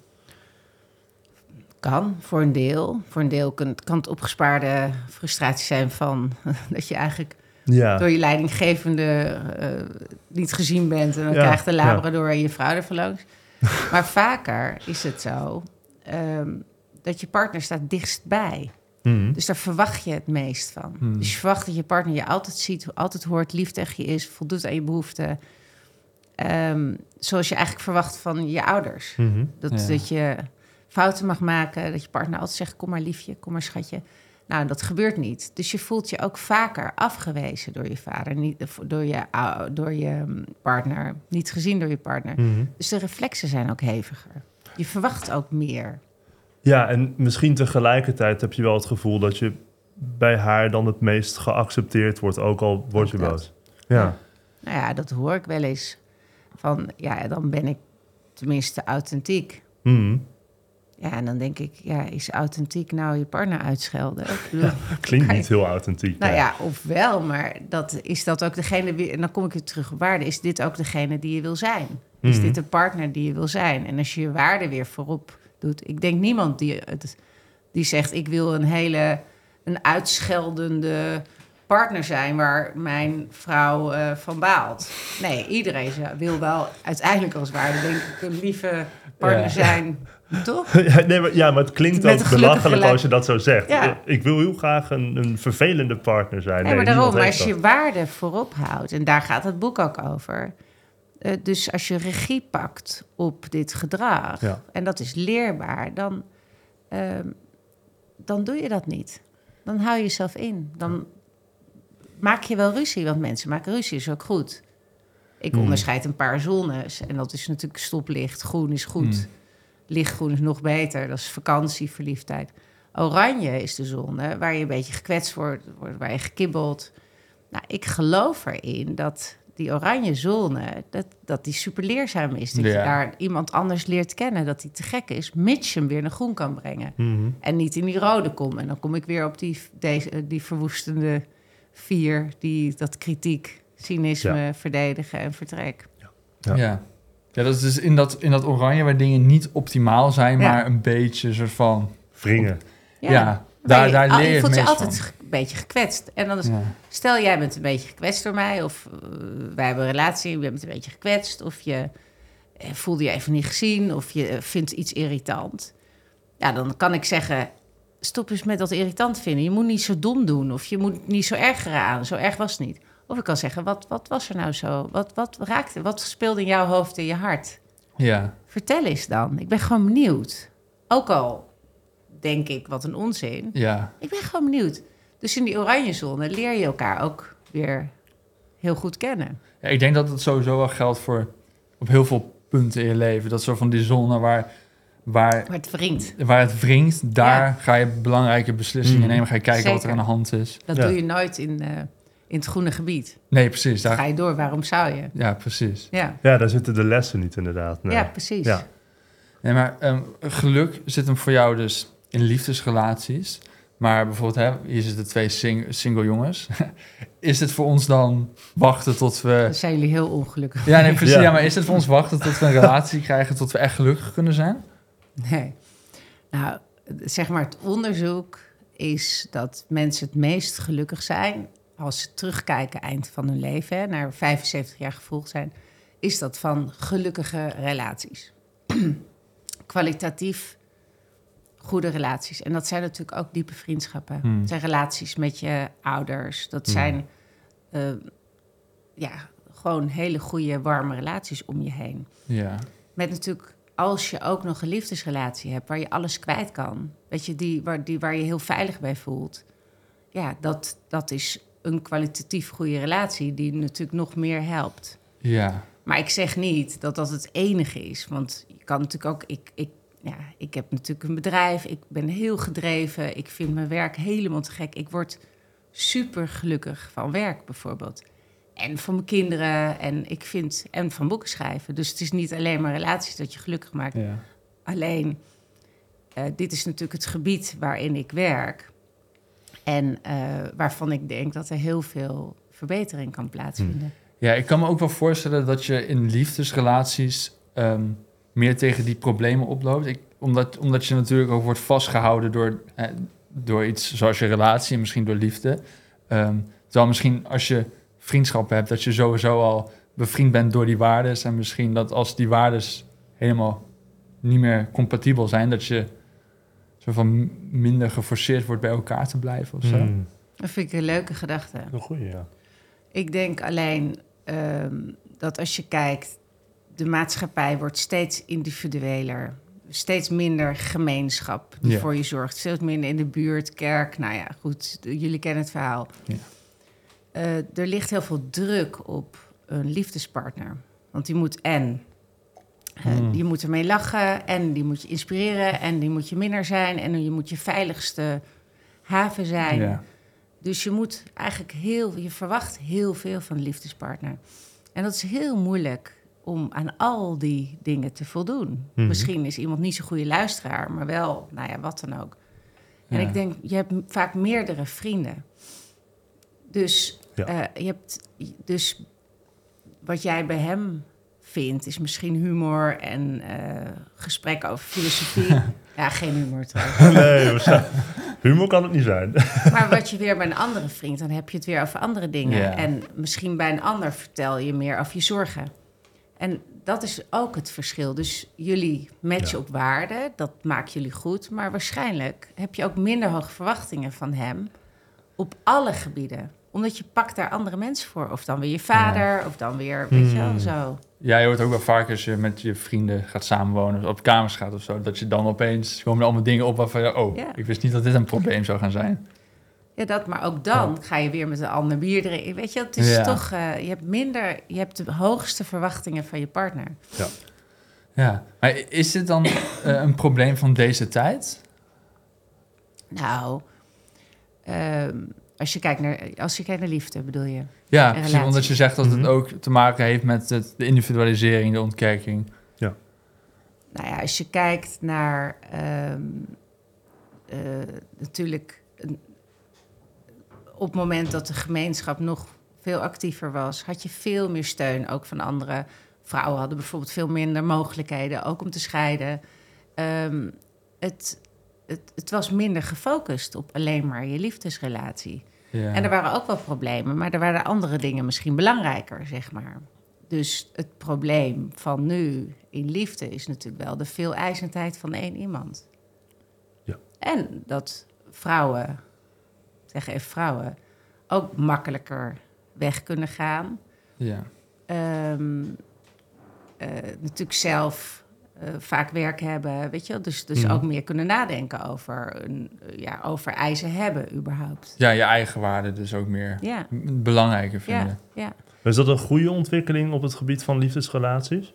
Kan, voor een deel. Voor een deel kan, kan het opgespaarde frustratie zijn van dat je eigenlijk Ja, door je leidinggevende eh, niet gezien bent. En dan Ja, krijgt de ja. labrador en je vrouw ervan langs. maar vaker is het zo ehm, dat je partner staat dichtstbij. Mhm. Dus daar verwacht je het meest van. Hmm. Dus je verwacht dat je partner je altijd ziet, altijd hoort, lief tegen je is, voldoet aan je behoeften. Ehm, zoals je eigenlijk verwacht van je ouders. Mhm. Dat, Ja. dat je fouten mag maken, dat je partner altijd zegt: Kom maar liefje, kom maar schatje. Nou, dat gebeurt niet. Dus je voelt je ook vaker afgewezen door je vader, niet, door, je, door je mm, partner, niet gezien door je partner. Mhm. Dus de reflexen zijn ook heviger. Je verwacht ook meer. Ja, en misschien tegelijkertijd heb je wel het gevoel dat je bij haar dan het meest geaccepteerd wordt, ook al word je boos. Ja. Nou ja, dat hoor ik wel eens. Van ja, dan ben ik tenminste authentiek. Mhm. Ja, en dan denk ik, ja, is authentiek nou je partner uitschelden? Klinkt niet heel authentiek. Nou ja, of wel, maar dat, is dat ook degene... En dan kom ik weer terug op waarde. Is dit ook degene die je wil zijn? Is Mhm. dit de partner die je wil zijn? En als je je waarde weer voorop doet... Ik denk niemand die, het, die zegt... ik wil een hele een uitscheldende partner zijn... waar mijn vrouw eh, van baalt. Nee, iedereen wil wel uiteindelijk als waarde... denk ik een lieve partner Ja. zijn. Toch? Ja, nee, maar, ja, maar het klinkt Met ook belachelijk als je dat zo zegt. Ja. Ik wil heel graag een, een vervelende partner zijn. Nee, Nee, maar daarom, niemand als je waarde voorop houdt, en daar gaat het boek ook over. eh, dus als je regie pakt op dit gedrag, Ja. en dat is leerbaar, dan, ehm, dan doe je dat niet. Dan hou je jezelf in. Dan maak je wel ruzie, want mensen maken ruzie, is ook goed. Ik Hmm. onderscheid een paar zones, en dat is natuurlijk stoplicht. Groen is goed, Hmm. Lichtgroen is nog beter. Dat is vakantie, verliefdheid. Oranje is de zone waar je een beetje gekwetst wordt, waar je gekibbeld. Nou, ik geloof erin dat die oranje zone, dat, dat die super leerzaam is. Dat je daar iemand anders leert kennen, dat die te gek is, mits je hem weer naar groen kan brengen. Mhm. En niet in die rode kom. En dan kom ik weer op die, deze, die verwoestende vier, die dat kritiek, cynisme, verdedigen en vertrek. Ja. Ja. Ja. dat is dus in dat, in dat oranje waar dingen niet optimaal zijn, Ja. maar een beetje een soort van... Wringen. Ja, daar, je- daar ah, leer je je het voelt je altijd van. een beetje gekwetst. En dan is, Ja. Stel, jij bent een beetje gekwetst door mij, of eh, wij hebben een relatie, je bent een beetje gekwetst, of je eh, voelde je even niet gezien, of je eh, vindt iets irritant. Ja, dan kan ik zeggen: stop eens met dat irritant vinden. Je moet niet zo dom doen, of je moet niet zo ergeren aan. Zo erg was het niet. Of ik kan zeggen: wat, wat was er nou zo? Wat, wat raakte? Wat speelde in jouw hoofd en je hart? ja. Vertel eens dan. Ik ben gewoon benieuwd. Ook al denk ik wat een onzin. ja. Ik ben gewoon benieuwd. Dus in die oranje zone leer je elkaar ook weer heel goed kennen. Ja, ik denk dat het sowieso wel geldt voor op heel veel punten in je leven. Dat soort van die zone waar, waar, Maar het wringt. waar het wringt, daar Ja. ga je belangrijke beslissingen Mhm. nemen. Ga je kijken wat er aan de hand is. Dat Ja. doe je nooit in, eh, in het groene gebied. Nee, precies. Daar, ga je door. Waarom zou je? ja, precies. Ja, Ja, daar zitten de lessen niet inderdaad. Nee. ja precies. Ja. Nee, maar ehm, geluk zit hem voor jou dus in liefdesrelaties. Maar bijvoorbeeld, hè, hier zitten twee sing- single jongens. is het voor ons dan wachten tot we... Dan zijn jullie heel ongelukkig. Ja, nee, precies. Ja. Ja. maar is het voor ons wachten tot we een relatie krijgen, tot we echt gelukkig kunnen zijn? Nee. Nou, zeg maar, het onderzoek is dat mensen het meest gelukkig zijn als ze terugkijken eind van hun leven, hè, naar 75 jaar gevolgd zijn, is dat van gelukkige relaties. Kwalitatief goede relaties. En dat zijn natuurlijk ook diepe vriendschappen. Hmm. Het zijn relaties met je ouders. Dat Hmm. zijn eh, ja, gewoon hele goede, warme relaties om je heen. Ja. Met natuurlijk, als je ook nog een liefdesrelatie hebt waar je alles kwijt kan, weet je, die waar, die, waar je heel veilig bij voelt. Ja, dat, dat is een kwalitatief goede relatie die natuurlijk nog meer helpt. Ja. Maar ik zeg niet dat dat het enige is. Want je kan natuurlijk ook. Ik, ik, ja, ik heb natuurlijk een bedrijf. Ik ben heel gedreven. Ik vind mijn werk helemaal te gek. Ik word super gelukkig van werk bijvoorbeeld. En van mijn kinderen. En ik vind. En van boeken schrijven. Dus het is niet alleen maar relaties dat je gelukkig maakt. ja. Alleen, eh, dit is natuurlijk het gebied waarin ik werk. En eh, waarvan ik denk dat er heel veel verbetering kan plaatsvinden. Ja, ik kan me ook wel voorstellen dat je in liefdesrelaties ehm, meer tegen die problemen oploopt. Ik, omdat, omdat je natuurlijk ook wordt vastgehouden door, eh, door iets zoals je relatie en misschien door liefde. Ehm, terwijl misschien als je vriendschappen hebt, dat je sowieso al bevriend bent door die waarden. En misschien dat als die waarden helemaal niet meer compatibel zijn, dat je zo van minder geforceerd wordt bij elkaar te blijven of zo. Hmm. Dat vind ik een leuke gedachte. Een goeie, ja. Ik denk alleen ehm, dat als je kijkt, de maatschappij wordt steeds individueler. steeds minder gemeenschap die Ja. voor je zorgt. Steeds minder in de buurt, kerk. Nou ja, goed, jullie kennen het verhaal. Ja. Eh, er ligt heel veel druk op een liefdespartner. Want die moet en... Hmm. Die moet ermee lachen en die moet je inspireren... en die moet je minnaar zijn en je moet je veiligste haven zijn. Ja. Dus je moet eigenlijk heel, je verwacht heel veel van de liefdespartner. En dat is heel moeilijk om aan al die dingen te voldoen. Mhm. Misschien is iemand niet zo'n goede luisteraar, maar wel, nou ja, wat dan ook. En ik denk, je hebt vaak meerdere vrienden. Dus, Ja. eh, je hebt, dus wat jij bij hem vindt, is misschien humor en eh gesprekken over filosofie. ja, geen humor trouwens. nee, zijn- humor kan het niet zijn. Maar wat je weer bij een andere vriend, dan heb je het weer over andere dingen. Ja. En misschien bij een ander vertel je meer over je zorgen. En dat is ook het verschil. Dus jullie matchen Ja. op waarde, dat maakt jullie goed. Maar waarschijnlijk heb je ook minder hoge verwachtingen van hem op alle gebieden. Omdat je pakt daar andere mensen voor. Of dan weer je vader, of dan weer, weet je wel, Hmm. zo. Ja, je hoort ook wel vaak als je met je vrienden gaat samenwonen, op kamers gaat of zo, dat je dan opeens komen er allemaal dingen op waarvan je, oh, Ja. ik wist niet dat dit een probleem zou gaan zijn. Ja, dat, maar ook dan ga je weer met een ander bier drinken. Weet je, het is Ja. toch, eh, je hebt minder, je hebt de hoogste verwachtingen van je partner. Ja, maar is dit dan eh, een probleem van deze tijd? Nou, ehm, als, je kijkt naar, als je kijkt naar liefde, bedoel je? Ja, precies, omdat je zegt dat het Mhm. ook te maken heeft met het, de individualisering, de ontkerking. Nou ja, als je kijkt naar ehm, eh, natuurlijk op het moment dat de gemeenschap nog veel actiever was, had je veel meer steun ook van anderen. Vrouwen hadden bijvoorbeeld veel minder mogelijkheden, ook om te scheiden. Ehm, het, het, het was minder gefocust op alleen maar je liefdesrelatie. Ja. En er waren ook wel problemen, maar er waren andere dingen misschien belangrijker, zeg maar. Dus het probleem van nu in liefde is natuurlijk wel de veeleisendheid van één iemand. Ja. En dat vrouwen, zeg even vrouwen, ook makkelijker weg kunnen gaan. ja. Ehm, eh, natuurlijk zelf eh, vaak werk hebben, weet je wel. Dus, dus Mhm. ook meer kunnen nadenken over, een, eh, ja, over eisen hebben überhaupt. ja, je eigen waarde dus ook meer Ja, belangrijker vinden. ja, ja. Is dat een goede ontwikkeling op het gebied van liefdesrelaties?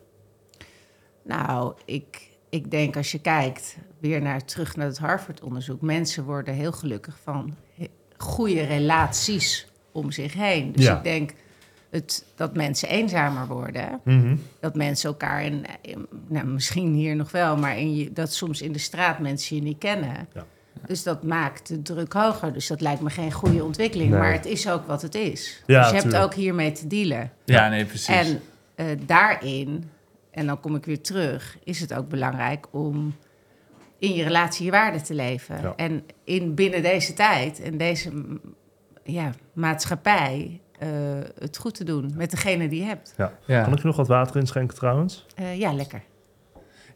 Nou, ik, ik denk als je kijkt weer naar, terug naar het Harvard-onderzoek... mensen worden heel gelukkig van goede relaties om zich heen. Dus Ja. ik denk het, dat mensen eenzamer worden. Mhm. Dat mensen elkaar, in, in- nou, misschien hier nog wel... maar in je, dat soms in de straat mensen je niet kennen. Ja. Dus dat maakt de druk hoger. Dus dat lijkt me geen goede ontwikkeling. Nee. Maar het is ook wat het is. Ja, dus je hebt ook hiermee te dealen. Ja, nee, precies. En eh, daarin, en dan kom ik weer terug, is het ook belangrijk om in je relatie je waarde te leven. Ja. En in, binnen deze tijd en deze ja, maatschappij eh, het goed te doen met degene die je hebt. ja. Kan ik je nog wat water inschenken trouwens? Eh, ja, lekker.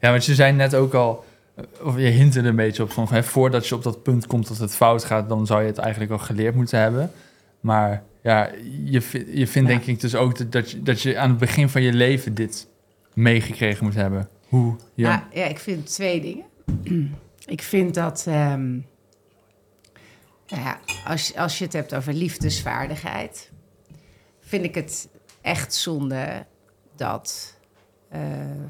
Ja, want je zei net ook al, eh, of je hint er een beetje op van, hè, voordat je op dat punt komt dat het fout gaat, dan zou je het eigenlijk al geleerd moeten hebben. Maar ja, je, je vindt Ja. denk ik dus ook dat, dat, je, dat je aan het begin van je leven dit meegekregen moet hebben. Hoe. Ja. ja, ik vind twee dingen. ik vind dat, ehm, nou ja, als, als je het hebt over liefdesvaardigheid, vind ik het echt zonde dat eh,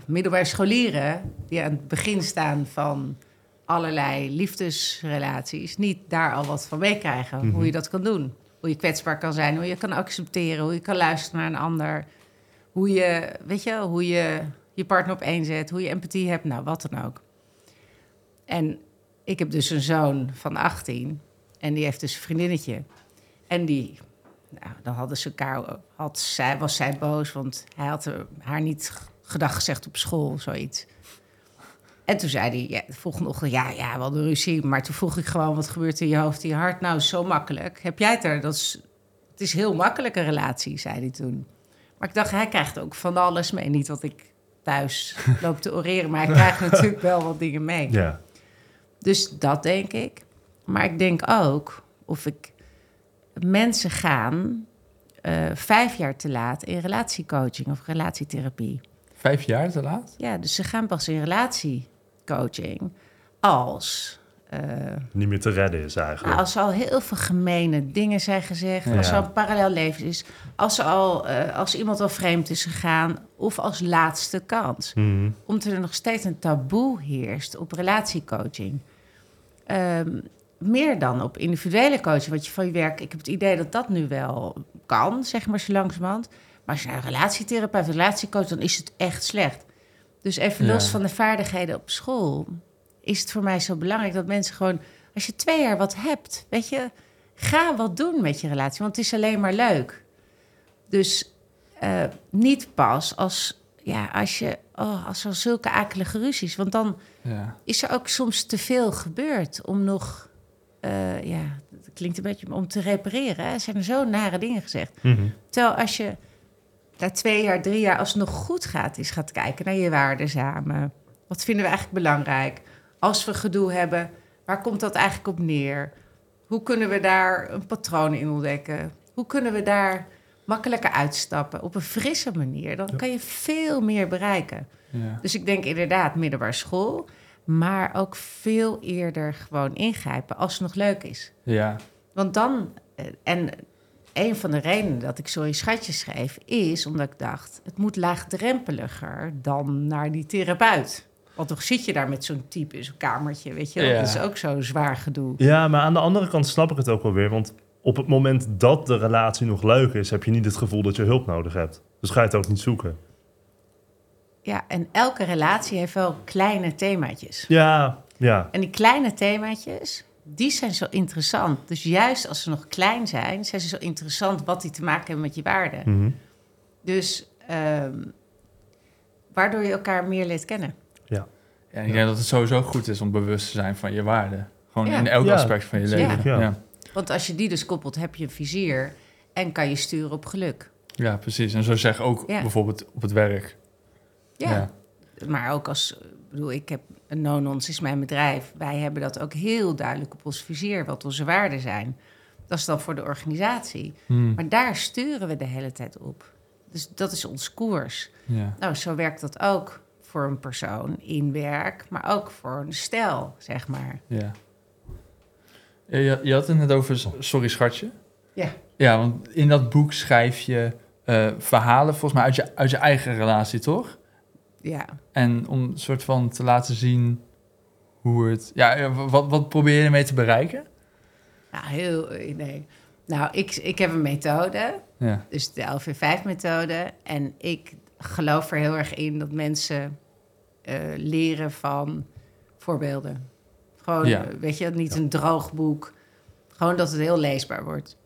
middelbare scholieren die aan het begin staan van allerlei liefdesrelaties, niet daar al wat van meekrijgen. Mhm. Hoe je dat kan doen. Hoe je kwetsbaar kan zijn, hoe je kan accepteren, hoe je kan luisteren naar een ander. Hoe je, weet je, hoe je je partner op één zet, hoe je empathie hebt, nou wat dan ook. En ik heb dus een zoon van 18 en die heeft dus een vriendinnetje. En die, nou, dan hadden ze elkaar, had zij, was zij boos, want hij had haar niet g- gedag gezegd op school, zoiets. En toen zei hij, ja, de volgende ochtend, ja, ja, we hadden ruzie. Maar toen vroeg ik gewoon, wat gebeurt er in je hoofd, in je hart? Nou, zo makkelijk. Heb jij het er? Dat is, het is heel makkelijk een relatie, zei hij toen. Maar ik dacht, hij krijgt ook van alles mee. Niet dat ik thuis loop te oreren, maar hij krijgt natuurlijk wel wat dingen mee. Ja. Dus dat denk ik. Maar ik denk ook, of ik mensen gaan eh, vijf jaar te laat in relatiecoaching of relatietherapie. Vijf jaar te laat? Ja, dus ze gaan pas in relatiecoaching als... eh, Niet meer te redden is eigenlijk. nou, als er al heel veel gemene dingen zijn gezegd, Ja. als er al een parallel leven is, als, er al, eh, als iemand al vreemd is gegaan, of als laatste kans. Mhm. Omdat er nog steeds een taboe heerst op relatiecoaching. Ehm, meer dan op individuele coaching, wat je van je werk... Ik heb het idee dat dat nu wel kan, zeg maar zo langzamerhand. Maar als je naar een relatietherapeut, een relatiecoach, dan is het echt slecht. Dus even Ja. los van de vaardigheden op school... is het voor mij zo belangrijk dat mensen gewoon... Als je twee jaar wat hebt, weet je... Ga wat doen met je relatie, want het is alleen maar leuk. Dus eh, niet pas als, ja, als, je, oh, als er zulke akelige ruzies... Want dan Ja. is er ook soms te veel gebeurd om nog... eh, ja, dat klinkt een beetje om te repareren. Hè? Er zijn er zo nare dingen gezegd. Mhm. Terwijl als je na twee jaar, drie jaar, als het nog goed gaat, is gaat kijken naar je waarden samen. Wat vinden we eigenlijk belangrijk? Als we gedoe hebben, waar komt dat eigenlijk op neer? Hoe kunnen we daar een patroon in ontdekken? Hoe kunnen we daar makkelijker uitstappen op een frisse manier? Dan kan je veel meer bereiken. Ja. Dus ik denk inderdaad middelbare school, maar ook veel eerder gewoon ingrijpen als het nog leuk is. ja. Want dan, eh, en een van de redenen dat ik Sorry Schatje schreef, is omdat ik dacht, het moet laagdrempeliger dan naar die therapeut. Want toch zit je daar met zo'n type in zo'n kamertje, weet je? Ja. Dat is ook zo'n zwaar gedoe. Ja, maar aan de andere kant snap ik het ook wel weer. Want op het moment dat de relatie nog leuk is, heb je niet het gevoel dat je hulp nodig hebt. Dus ga je het ook niet zoeken. Ja, en elke relatie heeft wel kleine themaatjes. Ja, ja. En die kleine themaatjes, die zijn zo interessant. Dus juist als ze nog klein zijn, zijn ze zo interessant wat die te maken hebben met je waarden. Mhm. Dus ehm, waardoor je elkaar meer leert kennen. Ja, ik denk dat het sowieso goed is om bewust te zijn van je waarden. Gewoon Ja. in elk Ja, aspect van je leven. Ja. ja. Ja. Want als je die dus koppelt, heb je een vizier en kan je sturen op geluk. precies. En zo zeg ook Ja. bijvoorbeeld op het werk. Ja. Ja. Maar ook als, ik bedoel, ik heb, Nonons is mijn bedrijf. Wij hebben dat ook heel duidelijk op ons vizier, wat onze waarden zijn. Dat is dan voor de organisatie. Hmm. Maar daar sturen we de hele tijd op. Dus dat is ons koers. Ja. Nou, zo werkt dat ook voor een persoon in werk, maar ook voor een stel, zeg maar. Ja. Je, je had het net over Sorry Schatje. Ja. Ja, want in dat boek schrijf je eh, verhalen volgens mij uit je, uit je eigen relatie, toch? Ja, En om een soort van te laten zien hoe het... Ja, ja, wat, wat probeer je ermee te bereiken? nou, heel, nee. Nou, ik, ik heb een methode, Ja. dus de LV5-methode. En ik geloof er heel erg in dat mensen eh, leren van voorbeelden. Gewoon, Ja. eh, weet je, niet een droog boek. Gewoon dat het heel leesbaar wordt.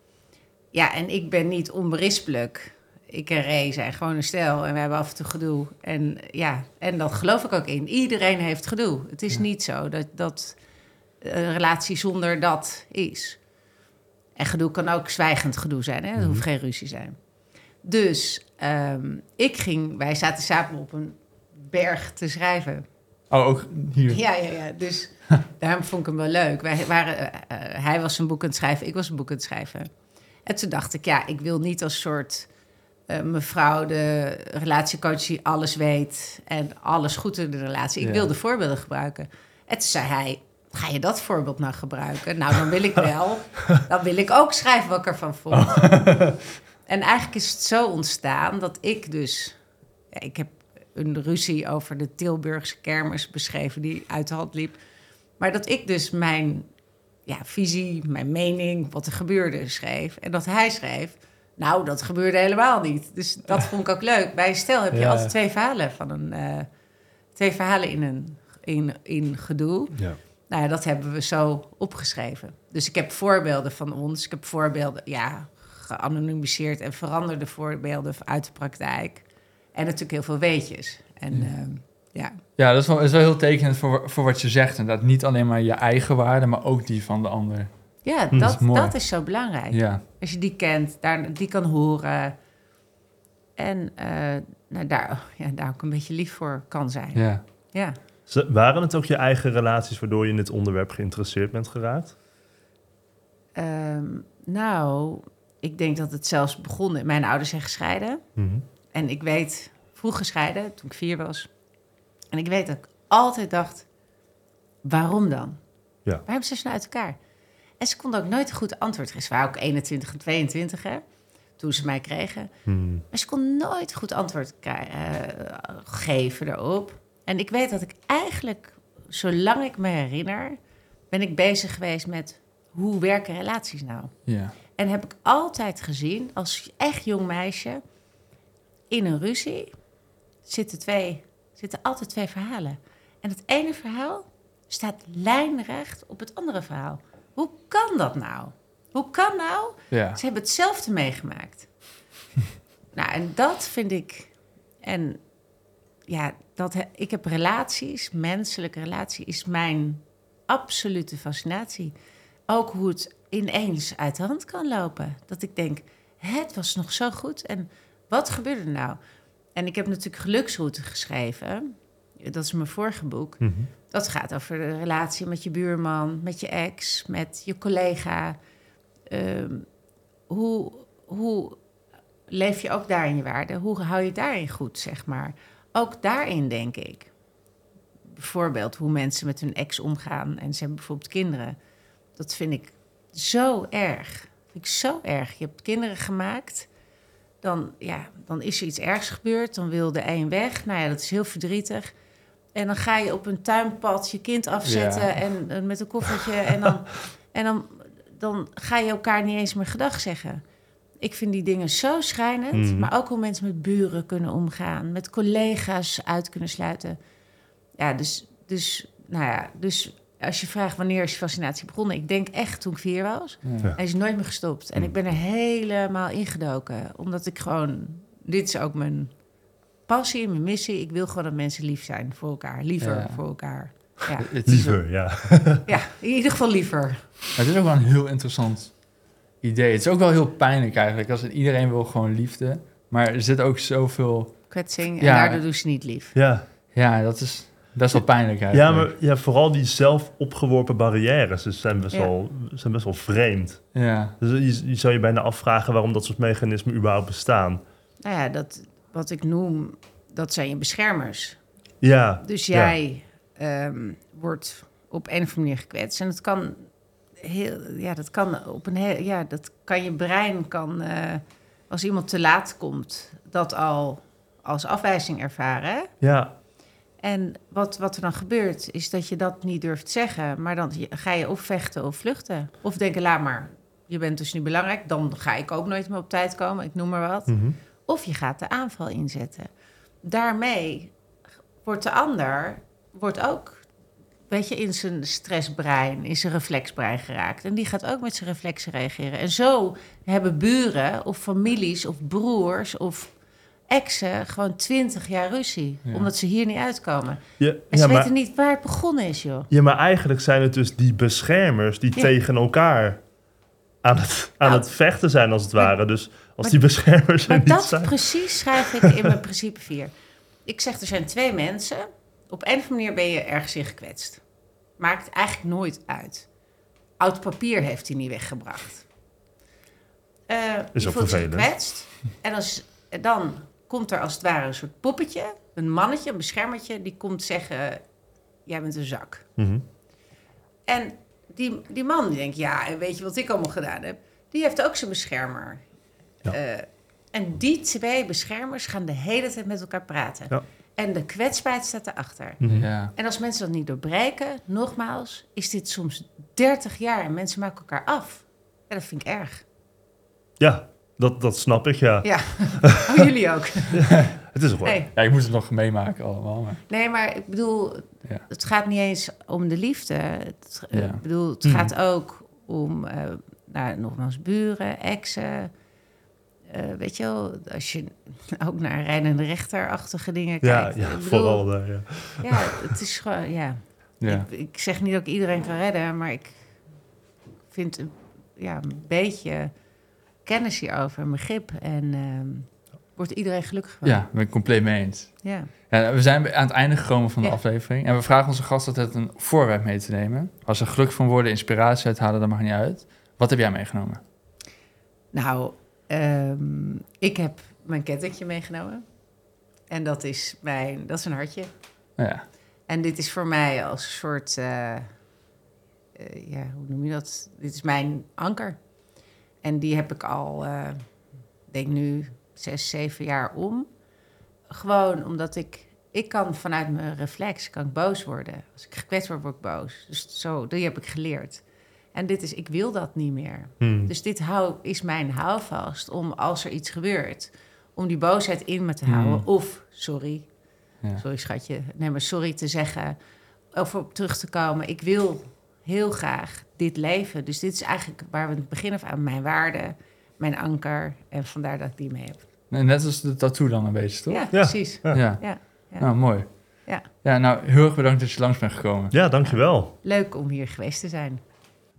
Ja, en ik ben niet onberispelijk. Ik en Ray zijn gewoon een stel en we hebben af en toe gedoe. En ja, en dat geloof ik ook in. Iedereen heeft gedoe. Het is Ja. niet zo dat, dat een relatie zonder dat is. En gedoe kan ook zwijgend gedoe zijn. Hè? Dat Mhm. hoeft geen ruzie zijn. Dus ehm, ik ging, wij zaten samen op een berg te schrijven. Oh, ook hier. Ja, ja, ja. Dus daarom vond ik hem wel leuk. Wij waren, eh, eh, hij was een boek aan het schrijven, ik was een boek aan het schrijven. En toen dacht ik, ja, ik wil niet als soort eh, mevrouw, de relatiecoach die alles weet en alles goed in de relatie. Ik Ja. wilde voorbeelden gebruiken. En toen zei hij, ga je dat voorbeeld nou gebruiken? Nou, dan wil ik wel. Dan wil ik ook schrijven wat ik ervan vond. En eigenlijk is het zo ontstaan dat ik dus... Ja, ik heb een ruzie over de Tilburgse kermis beschreven die uit de hand liep. Maar dat ik dus mijn ja, visie, mijn mening, wat er gebeurde, schreef. En dat hij schreef, nou, dat gebeurde helemaal niet. Dus dat vond ik ook leuk. Bij een stel heb je Ja. altijd twee verhalen van een... eh, twee verhalen in een in, in gedoe. Ja. Nou ja, dat hebben we zo opgeschreven. Dus ik heb voorbeelden van ons. Ik heb voorbeelden, ja, geanonimiseerd en veranderde voorbeelden uit de praktijk. En natuurlijk heel veel weetjes. En Ja. ehm, ja, Ja, dat is wel, is wel heel tekenend voor, voor wat je zegt. En dat niet alleen maar je eigen waarden, maar ook die van de ander. Ja Hm, dat, dat is mooi. dat is zo belangrijk. Ja, Als je die kent, daar, die kan horen. En eh, nou, daar, ja, daar ook een beetje lief voor kan zijn. ja. Ja. Waren het ook je eigen relaties waardoor je in dit onderwerp geïnteresseerd bent geraakt? Ehm, nou, ik denk dat het zelfs begon... Mijn ouders zijn gescheiden. Mhm. En ik weet, vroeg gescheiden, toen ik vier was. En ik weet dat ik altijd dacht, waarom dan? Ja. Waarom zijn ze nou uit elkaar? En ze konden ook nooit een goed antwoord geven. Ze waren ook 21 en 22, hè, toen ze mij kregen. Hmm. Maar ze kon nooit een goed antwoord eh, geven daarop. En ik weet dat ik eigenlijk, zolang ik me herinner, ben ik bezig geweest met hoe werken relaties nou? Ja. En heb ik altijd gezien, als echt jong meisje, in een ruzie zitten, twee, zitten altijd twee verhalen. En het ene verhaal staat lijnrecht op het andere verhaal. Hoe kan dat nou? Hoe kan nou Ja. ze hebben hetzelfde meegemaakt. nou, en dat vind ik. En ja, dat, ik heb relaties, menselijke relatie is mijn absolute fascinatie. Ook hoe het ineens uit de hand kan lopen. Dat ik denk, "Hè, het was nog zo goed. En wat gebeurde er nou? En ik heb natuurlijk Geluksroute geschreven. Dat is mijn vorige boek. Mhm. Dat gaat over de relatie met je buurman, met je ex, met je collega. Ehm, hoe, hoe leef je ook daarin je waarde? Hoe hou je daarin goed, zeg maar? Ook daarin denk ik. Bijvoorbeeld hoe mensen met hun ex omgaan en ze hebben bijvoorbeeld kinderen. Dat vind ik zo erg. Vind ik zo erg. Je hebt kinderen gemaakt. Dan, ja, dan is er iets ergs gebeurd. Dan wil de een weg. Nou ja, dat is heel verdrietig. En dan ga je op een tuinpad je kind afzetten Ja. en, en met een koffertje. en dan, en dan, dan ga je elkaar niet eens meer gedag zeggen. Ik vind die dingen zo schrijnend. Mhm. Maar ook hoe mensen met buren kunnen omgaan. Met collega's uit kunnen sluiten. Ja, dus, dus, nou ja, dus als je vraagt wanneer is je fascinatie begonnen. Ik denk echt toen ik vier was. Ja. Hij is nooit meer gestopt. En ik ben er helemaal ingedoken. Omdat ik gewoon... Dit is ook mijn passie, mijn missie. Ik wil gewoon dat mensen lief zijn voor elkaar. Liever Ja. voor elkaar. Ja. Liever, ja. ja, in ieder geval liever. maar het is ook wel een heel interessant idee. Het is ook wel heel pijnlijk eigenlijk. Als iedereen wil gewoon liefde. Maar er zit ook zoveel... Kwetsing. En Ja. daardoor doen ze niet lief. Ja, Ja, dat is best wel pijnlijk ja eigenlijk. maar ja, vooral die zelf opgeworpen barrières dus zijn, best Ja. wel, zijn best wel vreemd. Ja. Dus je, je zou je bijna afvragen waarom dat soort mechanismen überhaupt bestaan. Nou ja, dat, wat ik noem, dat zijn je beschermers. Ja, Dus Ja. jij ehm, wordt op een of andere manier gekwetst. En dat kan heel, ja, dat kan op een heel, ja, dat kan je brein kan, eh, als iemand te laat komt, dat al als afwijzing ervaren. ja, En wat, wat er dan gebeurt, is dat je dat niet durft zeggen. Maar dan ga je of vechten of vluchten. Of denken, laat maar, je bent dus niet belangrijk. Dan ga ik ook nooit meer op tijd komen, ik noem maar wat. mhm. Of je gaat de aanval inzetten. Daarmee wordt de ander wordt ook, weet je, in zijn stressbrein, in zijn reflexbrein geraakt. En die gaat ook met zijn reflexen reageren. En zo hebben buren of families of broers of exen gewoon twintig jaar ruzie. Ja. Omdat ze hier niet uitkomen. ja, En ja, ze maar, weten niet waar het begonnen is, joh. ja, maar eigenlijk zijn het dus die beschermers die tegen elkaar aan het, aan Nou, het vechten zijn, als het ware. Dus als maar- die beschermers er Maar niet dat zijn... precies schrijf ik in mijn principe 4. Ik zeg, er zijn twee mensen. Op een of andere manier ben je ergens in gekwetst. Maakt eigenlijk nooit uit. Oud papier heeft hij niet weggebracht. Eh Is ook vervelend. gekwetst. En als, dan komt er als het ware een soort poppetje. Een mannetje, een beschermertje. Die komt zeggen, jij bent een zak. Mhm. En die, die man die denkt, ja, en weet je wat ik allemaal gedaan heb? Die heeft ook zijn beschermer. Ja. Eh, en die twee beschermers gaan de hele tijd met elkaar praten. Ja. En de kwetsbaarheid staat erachter. Mhm. Ja. En als mensen dat niet doorbreken, nogmaals, is dit soms 30 jaar en mensen maken elkaar af. Ja, dat vind ik erg. Ja, dat, dat snap ik, ja. Ja, oh, jullie ook. Het is ook wel... Nee. ja, ik moet het nog meemaken allemaal. Maar, nee, maar ik bedoel, ja. het gaat niet eens om de liefde. Het, eh, Ja. ik bedoel, het Mhm. gaat ook om, eh, nou, nogmaals, buren, exen. Eh, weet je wel, als je ook naar rijdende rechterachtige dingen kijkt. ja bedoel, vooral daar, ja. Ja, het is gewoon, ja. Ja. Ik, ik zeg niet dat ik iedereen kan redden, maar ik vind een- ja, een beetje kennis hierover, een begrip. En ehm, wordt iedereen gelukkig van. ja, ben ik compleet mee eens. ja. Ja, we zijn aan het einde gekomen van de Ja. aflevering. En we vragen onze gast altijd een voorwerp mee te nemen. Als ze geluk van worden, inspiratie uithalen, dat mag niet uit. Wat heb jij meegenomen? Nou, ehm, ik heb mijn kettingje meegenomen. En dat is, mijn, dat is een hartje. Ja, En dit is voor mij als een soort, eh, eh, ja, hoe noem je dat? Dit is mijn anker. En die heb ik al, eh, denk nu, zes, zeven jaar om. Gewoon omdat ik, ik kan vanuit mijn reflex, kan ik boos worden. Als ik gekwetst word, word ik boos. Dus zo, die heb ik geleerd. En dit is, ik wil dat niet meer. Hmm. Dus dit hou, is mijn houvast om als er iets gebeurt, om die boosheid in me te houden. Hmm. Of, sorry, Ja. sorry schatje, nee maar sorry te zeggen. Of op terug te komen. Ik wil heel graag dit leven. Dus dit is eigenlijk waar we het begin af aan mijn waarde, mijn anker. En vandaar dat ik die mee heb. Nee, Net als de tattoo dan een beetje, toch? Ja, precies. Ja. Ja. Ja, ja. Nou, mooi. Ja. Ja, nou, heel erg bedankt dat je langs bent gekomen. Ja, dankjewel. Leuk om hier geweest te zijn.